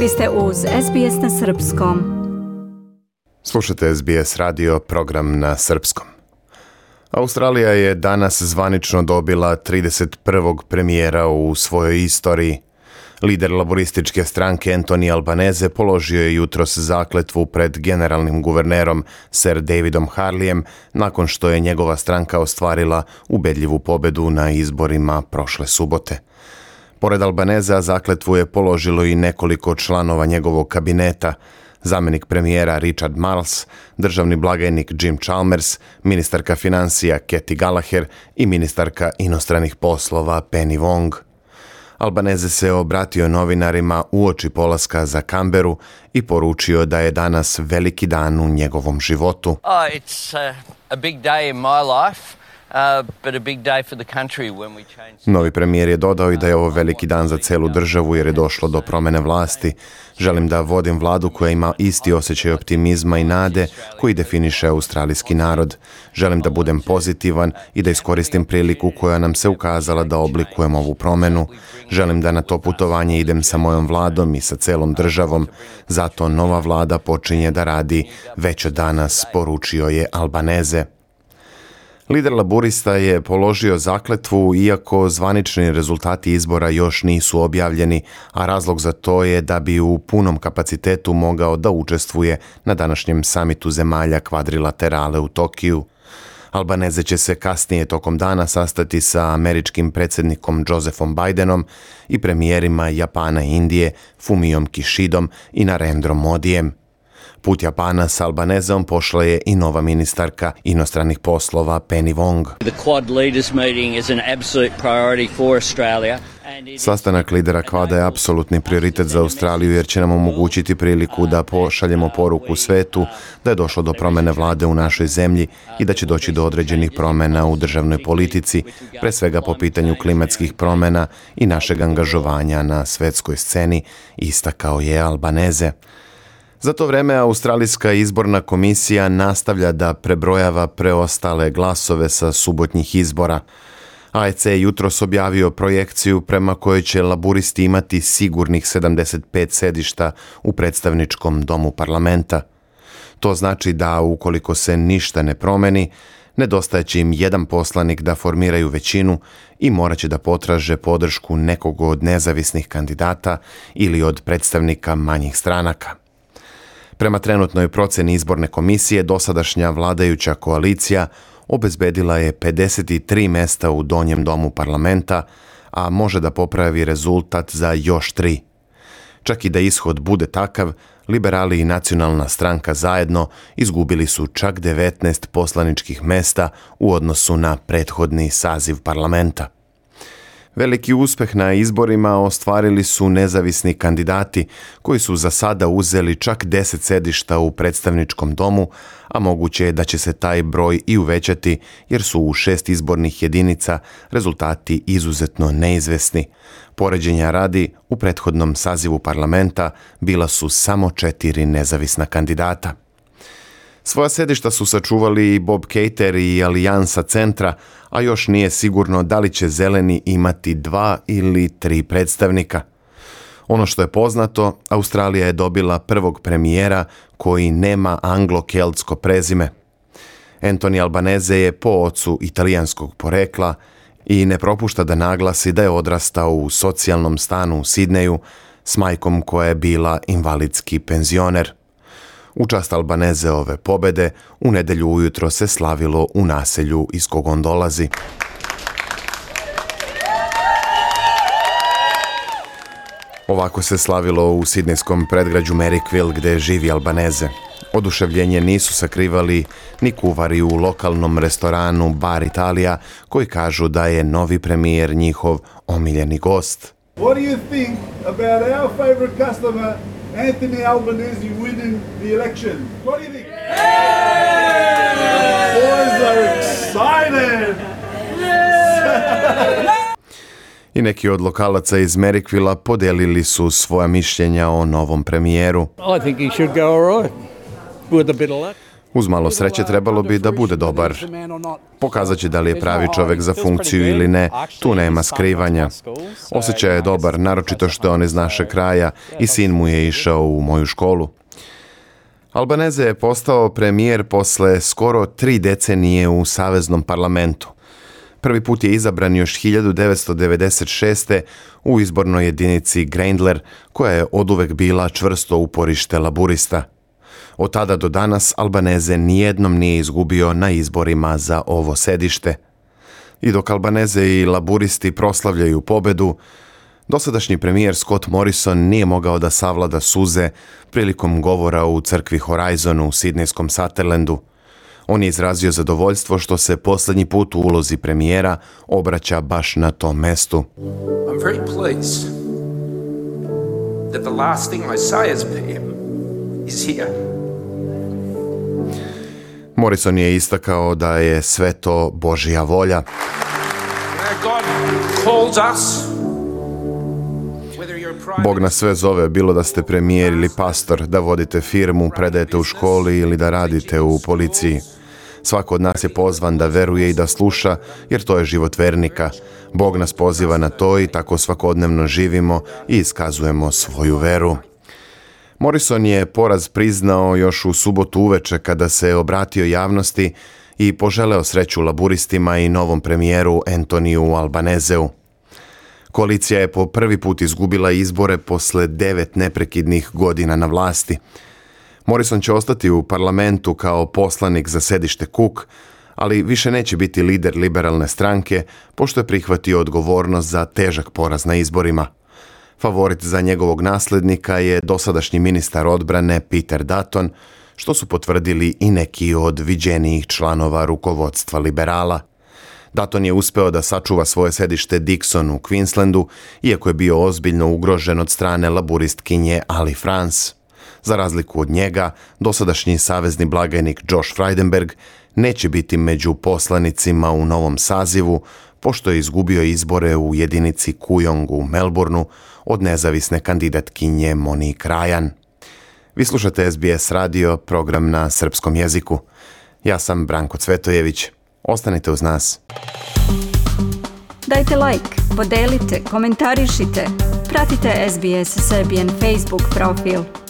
Vi ste uz SBS na Srpskom. Slušate SBS radio, program na Srpskom. Australija je danas zvanično dobila 31. premijera u svojoj istoriji. Lider laborističke stranke Anthony Albanese položio je jutros zakletvu pred generalnim guvernerom Sir Davidom Harlijem nakon što je njegova stranka ostvarila ubedljivu pobedu na izborima prošle subote. Pored Albaneza, zakletvu je položilo i nekoliko članova njegovog kabineta, zamenik premijera Richard Marles, državni blagajnik Jim Chalmers, ministarka financija Kathy Gallagher i ministarka inostranih poslova Penny Wong. Albaneze se obratio novinarima u oči polaska za Kamberu i poručio da je danas veliki dan u njegovom životu. Oh, it's a, uh, a big day in my life. Uh, Novi premijer je dodao i da je ovo veliki dan za celu državu jer je došlo do promene vlasti. Želim da vodim vladu koja ima isti osjećaj optimizma i nade koji definiše australijski narod. Želim da budem pozitivan i da iskoristim priliku koja nam se ukazala da oblikujem ovu promenu. Želim da na to putovanje idem sa mojom vladom i sa celom državom. Zato nova vlada počinje da radi već od danas, poručio je Albaneze. Lider laburista je položio zakletvu iako zvanični rezultati izbora još nisu objavljeni, a razlog za to je da bi u punom kapacitetu mogao da učestvuje na današnjem samitu zemalja kvadrilaterale u Tokiju. Albaneze će se kasnije tokom dana sastati sa američkim predsednikom Josephom Bidenom i premijerima Japana i Indije Fumijom Kishidom i Narendrom Modijem. Put Japana sa Albanezom pošla je i nova ministarka inostranih poslova Penny Wong. The Quad Leaders meeting is an absolute priority for Australia. Sastanak lidera kvada je apsolutni prioritet za Australiju jer će nam omogućiti priliku da pošaljemo poruku svetu da je došlo do promene vlade u našoj zemlji i da će doći do određenih promena u državnoj politici, pre svega po pitanju klimatskih promena i našeg angažovanja na svetskoj sceni, istakao je Albaneze. Za to vreme Australijska izborna komisija nastavlja da prebrojava preostale glasove sa subotnjih izbora. AEC je jutros objavio projekciju prema kojoj će laburisti imati sigurnih 75 sedišta u predstavničkom domu parlamenta. To znači da ukoliko se ništa ne promeni, nedostajeći im jedan poslanik da formiraju većinu i moraće da potraže podršku nekog od nezavisnih kandidata ili od predstavnika manjih stranaka. Prema trenutnoj proceni izborne komisije, dosadašnja vladajuća koalicija obezbedila je 53 mesta u donjem domu parlamenta, a može da popravi rezultat za još tri. Čak i da ishod bude takav, liberali i nacionalna stranka zajedno izgubili su čak 19 poslaničkih mesta u odnosu na prethodni saziv parlamenta. Veliki uspeh na izborima ostvarili su nezavisni kandidati koji su za sada uzeli čak 10 sedišta u predstavničkom domu, a moguće je da će se taj broj i uvećati jer su u šest izbornih jedinica rezultati izuzetno neizvesni. Poređenja radi, u prethodnom sazivu parlamenta bila su samo četiri nezavisna kandidata. Svoja sedišta su sačuvali i Bob Cater i Alijansa centra, a još nije sigurno da li će zeleni imati dva ili tri predstavnika. Ono što je poznato, Australija je dobila prvog premijera koji nema anglo-keltsko prezime. Antoni Albanese je po ocu italijanskog porekla i ne propušta da naglasi da je odrastao u socijalnom stanu u Sidneju s majkom koja je bila invalidski penzioner – U čast Albaneze ove pobede, u nedelju ujutro se slavilo u naselju iz kog on dolazi. Ovako se slavilo u sidnijskom predgrađu Merrickville gde živi Albaneze. Oduševljenje nisu sakrivali ni kuvari u lokalnom restoranu Bar Italija koji kažu da je novi premijer njihov omiljeni gost. What do you think about our favorite customer Anthony Albanese winning the election. What do you think? Yeah! Boys are excited! Yeah! I neki od lokalaca iz Merikvila podelili su svoja mišljenja o novom premijeru. I think he should go all right. With a bit of luck. Uz malo sreće trebalo bi da bude dobar. Pokazat će da li je pravi čovek za funkciju ili ne, tu nema skrivanja. Osećaj je dobar, naročito što je on iz naše kraja i sin mu je išao u moju školu. Albaneze je postao premijer posle skoro tri decenije u Saveznom parlamentu. Prvi put je izabran još 1996. u izbornoj jedinici Grendler, koja je oduvek bila čvrsto uporište laburista – Od tada do danas Albaneze nijednom nije izgubio na izborima za ovo sedište. I dok Albaneze i laburisti proslavljaju pobedu, dosadašnji premijer Scott Morrison nije mogao da savlada suze prilikom govora u crkvi Horizonu u Sidnejskom Sutherlandu. On je izrazio zadovoljstvo što se poslednji put u ulozi premijera obraća baš na tom mestu. I'm very pleased that the last thing I say as him is here. Morrison je istakao da je sve to Božija volja. Bog nas sve zove, bilo da ste premijer ili pastor, da vodite firmu, predajete u školi ili da radite u policiji. Svako od nas je pozvan da veruje i da sluša, jer to je život vernika. Bog nas poziva na to i tako svakodnevno živimo i iskazujemo svoju veru. Morrison je poraz priznao još u subotu uveče kada se obratio javnosti i poželeo sreću laburistima i novom premijeru Antoniju Albanezeu. Koalicija je po prvi put izgubila izbore posle devet neprekidnih godina na vlasti. Morrison će ostati u parlamentu kao poslanik za sedište Cook, ali više neće biti lider liberalne stranke, pošto je prihvatio odgovornost za težak poraz na izborima – Favorit za njegovog naslednika je dosadašnji ministar odbrane Peter Dutton, što su potvrdili i neki od viđenijih članova rukovodstva liberala. Dutton je uspeo da sačuva svoje sedište Dixon u Queenslandu, iako je bio ozbiljno ugrožen od strane laburistkinje Ali France. Za razliku od njega, dosadašnji savezni blagajnik Josh Frydenberg neće biti među poslanicima u novom sazivu, pošto je izgubio izbore u jedinici Kujong u Melbourneu od nezavisne kandidatkinje Moni Krajan. Vi slušate SBS radio, program na srpskom jeziku. Ja sam Branko Cvetojević. Ostanite uz nas. Dajte like, podelite, komentarišite. Pratite SBS Serbian Facebook profil.